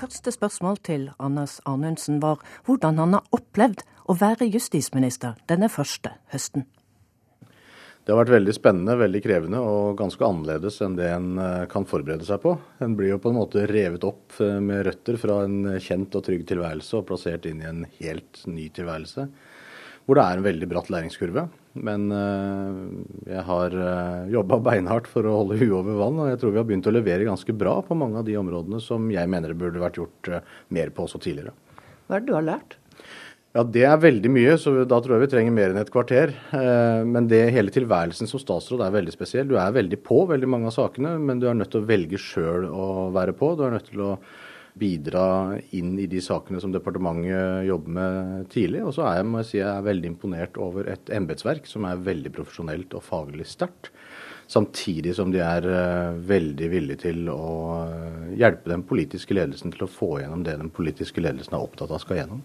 første spørsmål til Anders Arnundsen var hvordan han har opplevd å være justisminister denne første høsten. Det har vært veldig spennende, veldig krevende og ganske annerledes enn det en eh, kan forberede seg på. En blir jo på en måte revet opp eh, med røtter fra en kjent og trygg tilværelse og plassert inn i en helt ny tilværelse. Hvor det er en veldig bratt læringskurve. Men eh, jeg har jobba beinhardt for å holde huet over vann, og jeg tror vi har begynt å levere ganske bra på mange av de områdene som jeg mener det burde vært gjort mer på også tidligere. Hva er det du har lært? Ja, Det er veldig mye, så da tror jeg vi trenger mer enn et kvarter. Eh, men det hele tilværelsen som statsråd er veldig spesiell. Du er veldig på veldig mange av sakene, men du er nødt til å velge sjøl å være på. Du er nødt til å bidra inn i de sakene som departementet jobber med tidlig. Og så er jeg, må jeg si, jeg er veldig imponert over et embetsverk som er veldig profesjonelt og faglig sterkt. Samtidig som de er eh, veldig villige til å eh, hjelpe den politiske ledelsen til å få gjennom det den politiske ledelsen er opptatt av skal gjennom.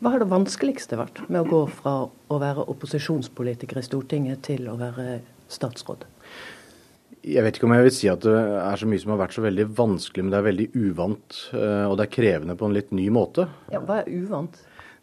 Hva har det vanskeligste vært med å gå fra å være opposisjonspolitiker i Stortinget til å være statsråd? Jeg vet ikke om jeg vil si at det er så mye som har vært så veldig vanskelig, men det er veldig uvant. Eh, og det er krevende på en litt ny måte. Ja, Hva er uvant?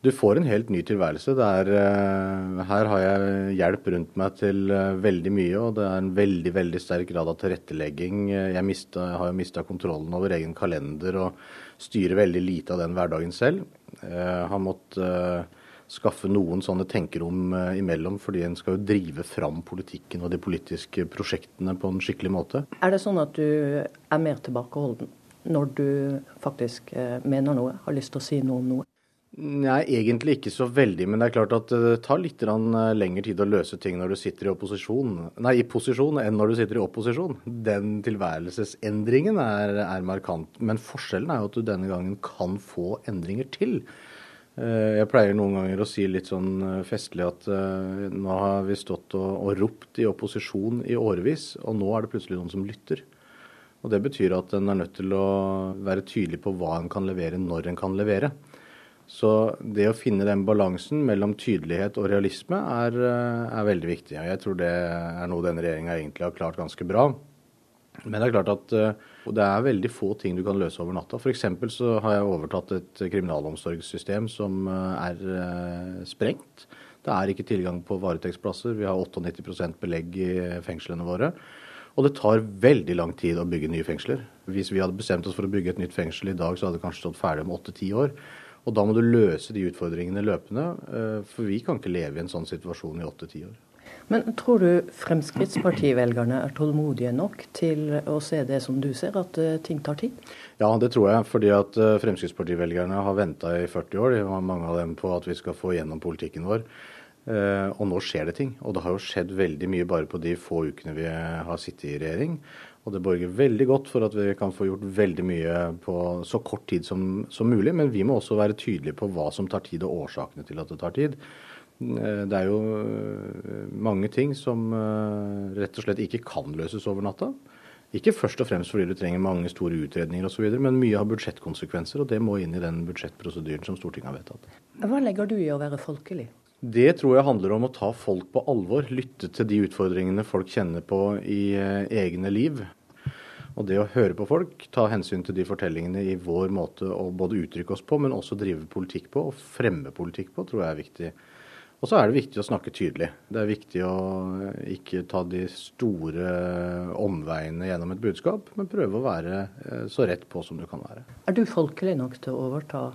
Du får en helt ny tilværelse. Er, eh, her har jeg hjelp rundt meg til eh, veldig mye, og det er en veldig veldig sterk grad av tilrettelegging. Jeg, mistet, jeg har jo mista kontrollen over egen kalender og styrer veldig lite av den hverdagen selv. Jeg har måttet skaffe noen sånne tenkerom eh, imellom, fordi en skal jo drive fram politikken og de politiske prosjektene på en skikkelig måte. Er det sånn at du er mer tilbakeholden når du faktisk mener noe, har lyst til å si noe om noe? Nei, egentlig ikke så veldig. Men det er klart at det tar litt lengre tid å løse ting når du sitter i opposisjon, nei, i posisjon enn når du sitter i opposisjon. Den tilværelsesendringen er, er markant. Men forskjellen er jo at du denne gangen kan få endringer til. Eh, jeg pleier noen ganger å si litt sånn eh, festlig at uh, nå har vi stått og, og, ropt i opposisjon i årevis, og nå er det plutselig noen som lytter. Og Det betyr at en er nødt til å være tydelig på hva en kan levere når en kan levere. Så det å finne den balansen mellom tydelighet og realisme er, eh, er veldig viktig. Og Jeg tror det er noe denne regjeringa egentlig har klart ganske bra. Men det er klart at eh, det er veldig få ting du kan løse over natta. F.eks. så har jeg overtatt et kriminalomsorgssystem som eh, er sprengt. Det er ikke tilgang på varetektsplasser. Vi har 98 belegg i fengslene våre. Og det tar veldig lang tid å bygge nye fengsler. Hvis vi hadde bestemt oss for å bygge et nytt fengsel i dag, så hadde det kanskje stått ferdig om åtte-ti år. Og da må du løse de utfordringene løpende, eh, for vi kan ikke leve i en sånn situasjon i åtte-ti år. Men tror du Fremskrittspartivelgerne er tålmodige nok til å se det som du ser, at eh, ting tar tid? Ja, det tror jeg. Fordi at eh, Fremskrittspartivelgerne har venta i 40 år, mange av dem på at vi skal få gjennom politikken vår. Og nå skjer det ting. Og det har jo skjedd veldig mye bare på de få ukene vi har sittet i regjering. Og det borger veldig godt for at vi kan få gjort veldig mye på så kort tid som, som, mulig. Men vi må også være tydelige på hva som tar tid, og årsakene til at det tar tid. Eh, det er jo eh, mange ting som eh, rett og slett ikke kan løses over natta. Ikke først og fremst fordi du trenger mange store utredninger osv., men mye har budsjettkonsekvenser, og det må inn i den budsjettprosedyren som Stortinget har vedtatt. Hva legger du i å være folkelig? Det tror jeg handler om å ta folk på alvor. Lytte til de utfordringene folk kjenner på i egne liv. Og det å høre på folk, ta hensyn til de fortellingene i vår måte å både uttrykke oss på, men også drive politikk på, og fremme politikk på, tror jeg er viktig. Og så er det viktig å snakke tydelig. Det er viktig å ikke ta de store omveiene gjennom et budskap, men prøve å være eh, så rett på som du kan være. Er du folkelig nok til å overta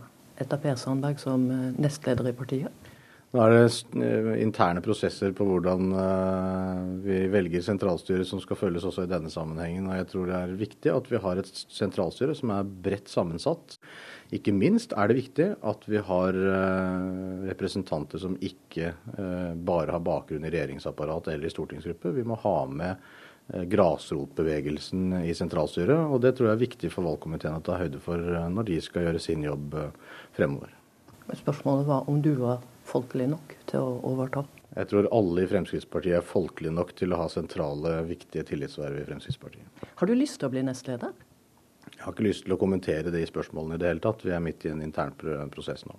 etter Per Sandberg som eh, nestleder i partiet? Nå er det eh, interne prosesser på hvordan eh, vi velger sentralstyret som skal følges også i denne sammenhengen. og Jeg tror det er viktig at vi har et sentralstyre som er bredt sammensatt. Ikke minst er det viktig at vi har eh, representanter som ikke bare har bakgrunn i regjeringsapparatet eller i stortingsgruppe. Vi må ha med grasrotbevegelsen i sentralstyret. Og det tror jeg er viktig for valgkomiteen å ta høyde for når de skal gjøre sin jobb fremover. Spørsmålet var om du var folkelig nok til å overta? Jeg tror alle i Fremskrittspartiet er folkelige nok til å ha sentrale, viktige tillitsverv i Fremskrittspartiet. Har du lyst til å bli nestleder? Jeg har ikke lyst til å kommentere de spørsmålene i det hele tatt. Vi er midt i en intern prosess nå.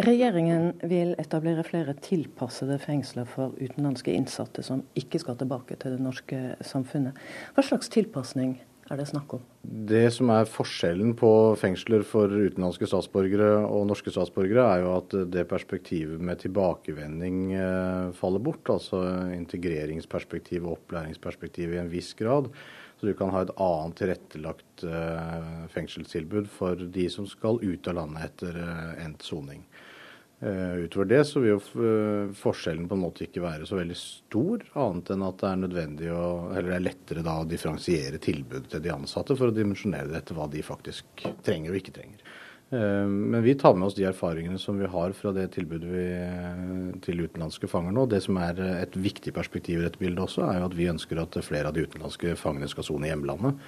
Regjeringen vil etablere flere tilpassede fengsler for utenlandske innsatte som ikke skal tilbake til det norske samfunnet. Hva slags tilpasning er det snakk om? Det som er forskjellen på fengsler for utenlandske statsborgere og norske statsborgere, er jo at det perspektivet med tilbakevending eh, faller bort. Altså integreringsperspektiv og opplæringsperspektiv i en viss grad. Så du kan ha et annet tilrettelagt eh, fengselstilbud for de som skal ut av landet etter endt soning. Eh, utover det så vil jo eh, forskjellen på en måte ikke være så veldig stor, annet enn at det er nødvendig å, eller det er lettere da å differensiere tilbudet til de ansatte for å dimensjonere det etter hva de faktisk trenger og ikke trenger. Eh, men vi tar med oss de erfaringene som vi har fra det tilbudet vi, til utenlandske fanger nå. Det som er et viktig perspektiv i dette bildet også, er jo at vi ønsker at flere av de utenlandske fangene skal sone i hjemlandet.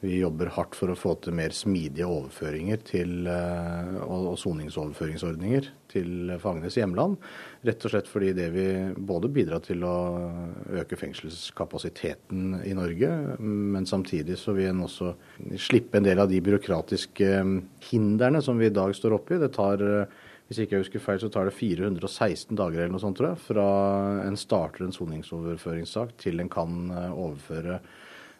Vi jobber hardt for å få til mer smidige overføringer til, eh, og soningsoverføringsordninger til fangenes hjemland. Rett og slett fordi det vil både bidra til å øke fengselskapasiteten i Norge, men samtidig så vil en også slippe en del av de byråkratiske hindrene som vi i dag står oppe i. Det tar hvis ikke jeg husker feil, så tar det 416 dager eller noe sånt, tror jeg, fra en starter en soningsoverføringssak til en kan eh, overføre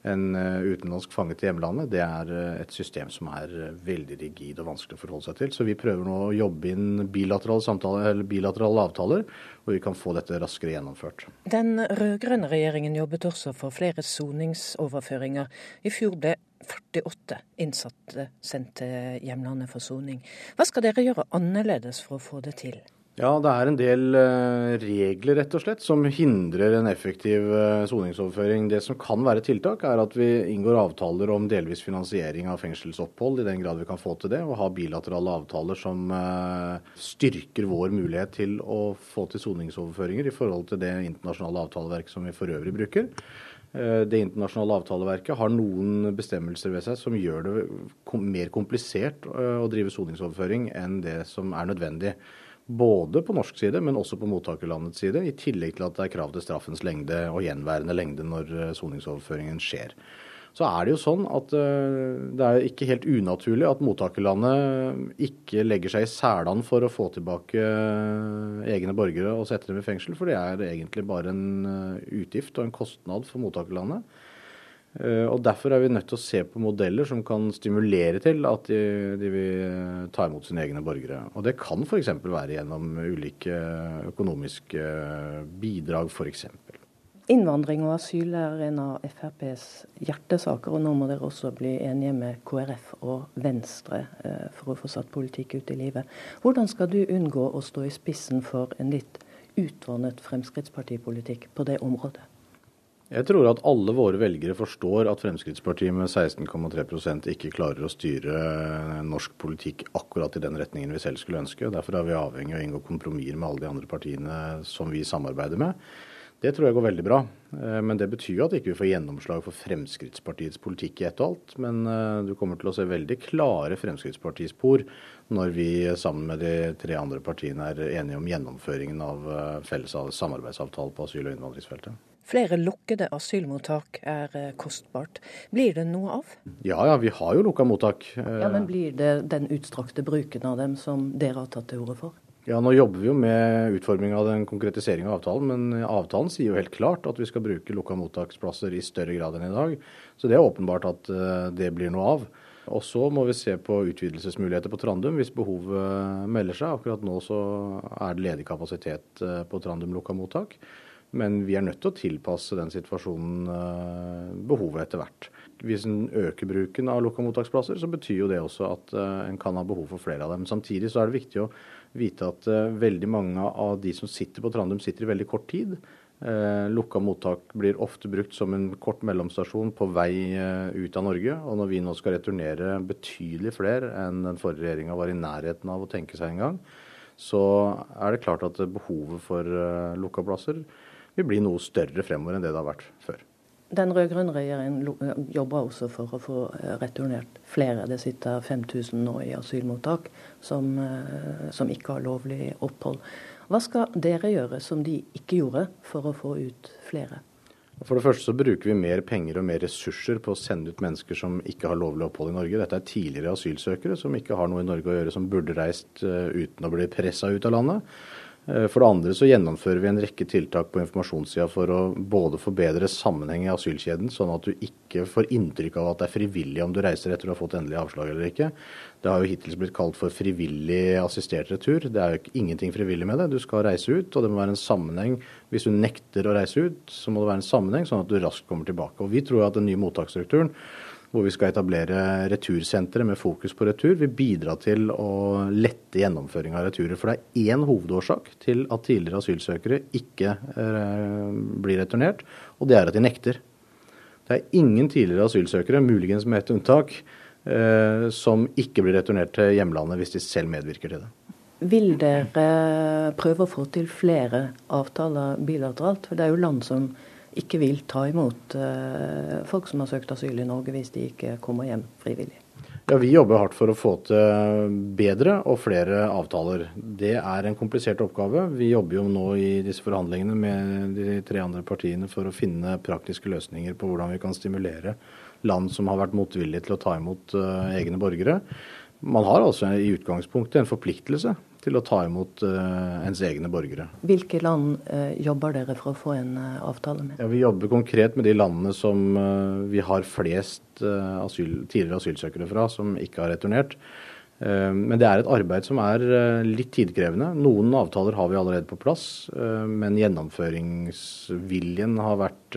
en eh, utenlandsk fange til hjemlandet, det er eh, et system som er eh, veldig rigid og vanskelig å forholde seg til. Så vi prøver nå å jobbe inn bilaterale, samtaler, bilaterale avtaler, hvor vi kan få dette raskere gjennomført. Den rød-grønne regjeringen jobbet også for flere soningsoverføringer. I fjor ble 48 innsatte sendt til hjemlandet for soning. Hva skal dere gjøre annerledes for å få det til? Ja, det er en del uh, regler rett og slett som hindrer en effektiv uh, soningsoverføring. Det som kan være tiltak, er at vi inngår avtaler om delvis finansiering av fengselsopphold, i den grad vi kan få til det, og ha bilaterale avtaler som uh, styrker vår mulighet til å få til soningsoverføringer i forhold til det internasjonale avtaleverket som vi for øvrig bruker. Det internasjonale avtaleverket har noen bestemmelser ved seg som gjør det mer komplisert å drive soningsoverføring enn det som er nødvendig. Både på norsk side, men også på mottakerlandets side, i tillegg til at det er krav til straffens lengde og gjenværende lengde når eh, soningsoverføringen skjer. Så er det jo sånn at eh, det er ikke helt unaturlig at mottakerlandet ikke legger seg i særland for å få tilbake eh, egne borgere og sette dem i fengsel, for det er egentlig bare en utgift og en kostnad for mottakerlandet. Eh, og Derfor er vi nødt til å se på modeller som kan stimulere til at de, de vil eh, ta imot sine egne borgere. Og Det kan f.eks. være gjennom ulike økonomiske bidrag, f.eks. Innvandring og asyl er en av FrPs hjertesaker, og nå må dere også bli enige med KrF og Venstre eh, for å få satt politikk ut i livet. Hvordan skal du unngå å stå i spissen for en litt utvannet Fremskrittspartipolitikk på det området? Jeg tror at alle våre velgere forstår at Fremskrittspartiet med 16,3% ikke klarer å styre norsk politikk akkurat i den retningen vi selv skulle ønske. Derfor er vi avhengig av å inngå kompromisser med alle de andre partiene som vi samarbeider med. Det tror jeg går veldig bra. Eh, men det betyr jo at vi ikke får gjennomslag for Fremskrittspartiets politikk i ett og alt. Men eh, du kommer til å se veldig klare Fremskrittspartispor når vi sammen med de tre andre partiene er enige om gjennomføringen av eh, felles samarbeidsavtale på asyl- og innvandringsfeltet. Flere lukkede asylmottak er eh, kostbart. Blir det noe av? Ja, ja, vi har jo lukka mottak. Ja, Men blir det den utstrakte bruken av dem som dere har tatt til orde for? Ja, Nå jobber vi jo med utforming av den konkretisering av avtalen, men avtalen sier jo helt klart at vi skal bruke lukka mottaksplasser i større grad enn i dag. Så det er åpenbart at eh, det blir noe av. Og så må vi se på utvidelsesmuligheter på Trandum hvis behovet melder seg. Akkurat nå så er det ledig kapasitet eh, på Trandum lukka mottak. Men vi er nødt til å tilpasse den situasjonen eh, behovet etter hvert. Hvis en øker bruken av lukka mottaksplasser, så betyr jo det også at eh, en kan ha behov for flere av dem. Samtidig så er det viktig å vite at eh, veldig mange av de som sitter på Trandum, sitter i veldig kort tid. Lukka mottak blir ofte brukt som en kort mellomstasjon på vei ut av Norge. Og når vi nå skal returnere betydelig flere enn den forrige regjeringa var i nærheten av å tenke seg en gang, så er det klart at behovet for lukka plasser vil bli noe større fremover enn det det har vært før. Den rød-grønne regjeringen jobber også for å få eh, returnert flere. Det sitter 5000 nå i asylmottak som, eh, som, ikke har lovlig opphold. Hva skal dere gjøre som de ikke gjorde, for å få ut flere? For det første så bruker vi mer penger og mer ressurser på å sende ut mennesker som ikke har lovlig opphold i Norge. Dette er tidligere asylsøkere som ikke har noe i Norge å gjøre, som burde reist eh, uten å bli pressa ut av landet. Eh, for det andre så gjennomfører vi en rekke tiltak på informasjonssida for å både forbedre sammenheng i asylkjeden, sånn at du ikke får inntrykk av at det er frivillig om du reiser etter du har fått endelig avslag eller ikke. Det har jo hittil blitt kalt for frivillig assistert retur. Det er jo ingenting frivillig med det. Du skal reise ut, og det må være en sammenheng. Hvis du nekter å reise ut, så må det være en sammenheng, sånn at du raskt kommer tilbake. Og Vi tror at den nye mottaksstrukturen hvor vi skal etablere retursentre med fokus på retur, vil bidra til å lette gjennomføring av returer. For det er én hovedårsak til at tidligere asylsøkere ikke eh, blir returnert, og det er at de nekter. Det er ingen tidligere asylsøkere, muligens med ett unntak, eh, som ikke blir returnert til hjemlandet hvis de selv medvirker til det. Vil dere prøve å få til flere avtaler bilateralt? For det er jo land som ikke vil ta imot uh, folk som har søkt asyl i Norge hvis de ikke kommer hjem frivillig. Ja, Vi jobber hardt for å få til bedre og flere avtaler. Det er en komplisert oppgave. Vi jobber jo nå i disse forhandlingene med de tre andre partiene for å finne praktiske løsninger på hvordan vi kan stimulere land som har vært motvillige til å ta imot uh, egne borgere. Man har altså i utgangspunktet en forpliktelse til å ta imot uh, ens egne borgere. Hvilke land uh, jobber dere for å få en uh, avtale med? Ja, Vi jobber konkret med de landene som vi har flest asyl, tidligere asylsøkere fra, som ikke har returnert. Men det er et arbeid som er litt tidkrevende. Noen avtaler har vi allerede på plass, men gjennomføringsviljen har vært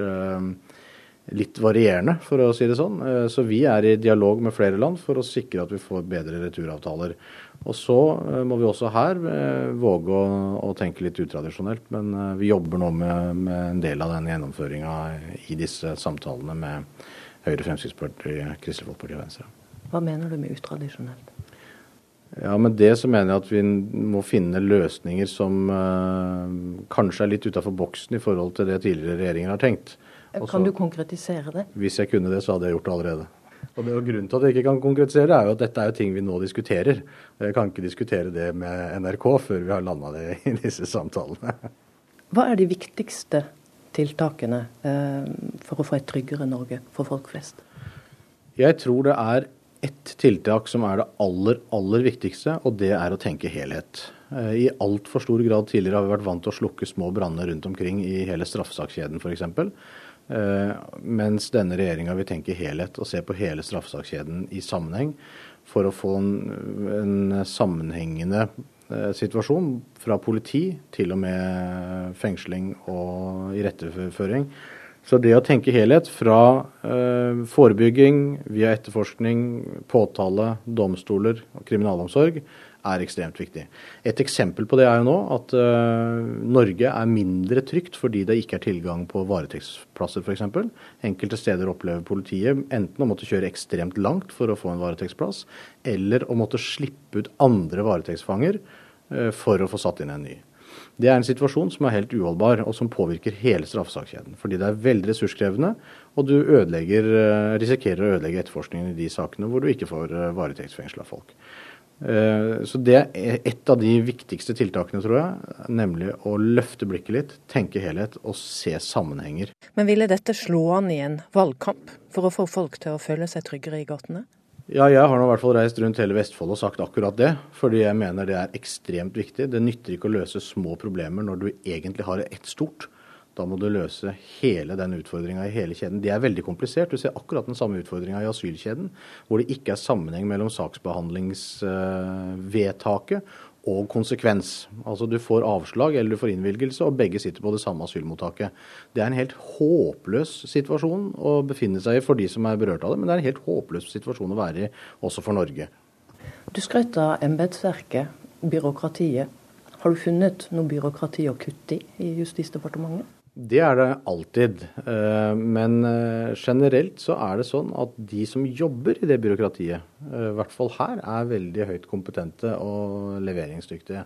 litt varierende, for å si det sånn. Så vi er i dialog med flere land for å sikre at vi får bedre returavtaler. Og så eh, må vi også her eh, våge å, å tenke litt utradisjonelt. Men eh, vi jobber nå med, med en del av den gjennomføringa i disse samtalene med Høyre, Fremskrittspartiet, Kristelig Folkeparti og Venstre. Hva mener du med utradisjonelt? Ja, med det så mener jeg at vi må finne løsninger som uh, kanskje er litt utafor boksen i forhold til det tidligere regjeringer har tenkt. Også, kan du konkretisere det? Hvis jeg kunne det, så hadde jeg gjort det allerede. Og det, og Grunnen til at jeg ikke kan konkretisere, er jo at dette er jo ting vi nå diskuterer. Jeg kan ikke diskutere det med NRK før vi har landa det i disse samtalene. Hva er de viktigste tiltakene eh, for å få et tryggere Norge for folk flest? Jeg tror det er ett tiltak som er det aller, aller viktigste, og det er å tenke helhet. Eh, I altfor stor grad tidligere har vi vært vant til å slukke små branner rundt omkring i hele straffesakskjeden f.eks. Eh, mens denne regjeringa vil tenke helhet og se på hele straffesakskjeden i sammenheng for å få en, en sammenhengende eh, situasjon fra politi til og med fengsling og iretteføring. Så det å tenke helhet fra eh, forebygging via etterforskning, påtale, domstoler og kriminalomsorg er ekstremt viktig. Et eksempel på det er jo nå at uh, Norge er mindre trygt fordi det ikke er tilgang på varetektsplasser f.eks. Enkelte steder opplever politiet enten å måtte kjøre ekstremt langt for å få en varetektsplass, eller å måtte slippe ut andre varetektsfanger uh, for å få satt inn en ny. Det er en situasjon som er helt uholdbar, og som påvirker hele straffesakskjeden. Fordi det er veldig ressurskrevende, og du uh, risikerer å ødelegge etterforskningen i de sakene hvor du ikke får varetektsfengsla folk. Eh, så det er et av de viktigste tiltakene, tror jeg. Nemlig å løfte blikket litt, tenke helhet og se sammenhenger. Men ville dette slå an i en valgkamp for å få folk til å føle seg tryggere i gatene? Ja, jeg har nå i hvert fall reist rundt hele Vestfold og sagt akkurat det. Fordi jeg mener det er ekstremt viktig. Det nytter ikke å løse små problemer når du egentlig har ett stort. Da må du løse hele den utfordringa i hele kjeden. Det er veldig komplisert. Du ser akkurat den samme utfordringa i asylkjeden, hvor det ikke er sammenheng mellom saksbehandlingsvedtaket og konsekvens. Altså Du får avslag eller du får innvilgelse, og begge sitter på det samme asylmottaket. Det er en helt håpløs situasjon å befinne seg i for de som er berørt av det, men det er en helt håpløs situasjon å være i også for Norge. Du skrøt av embetsverket, byråkratiet. Har du funnet noe byråkrati å kutte i i Justisdepartementet? Det er det alltid. Eh, men eh, generelt så er det sånn at de som jobber i det byråkratiet, eh, i hvert fall her, er veldig høyt kompetente og leveringsdyktige.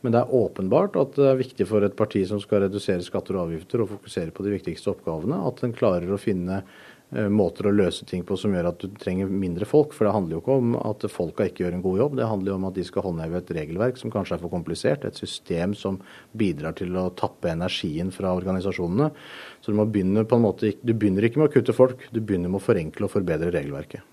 Men det er åpenbart at det er viktig for et parti som skal redusere skatter og avgifter og fokusere på de viktigste oppgavene, at en klarer å finne måter å løse ting på som gjør at du trenger mindre folk. For det handler jo ikke om at folka ikke gjør en god jobb, det handler jo om at de skal håndheve et regelverk som kanskje er for komplisert. Et system som bidrar til å tappe energien fra organisasjonene. Så du må begynne på en måte Du begynner ikke med å kutte folk, du begynner med å forenkle og forbedre regelverket.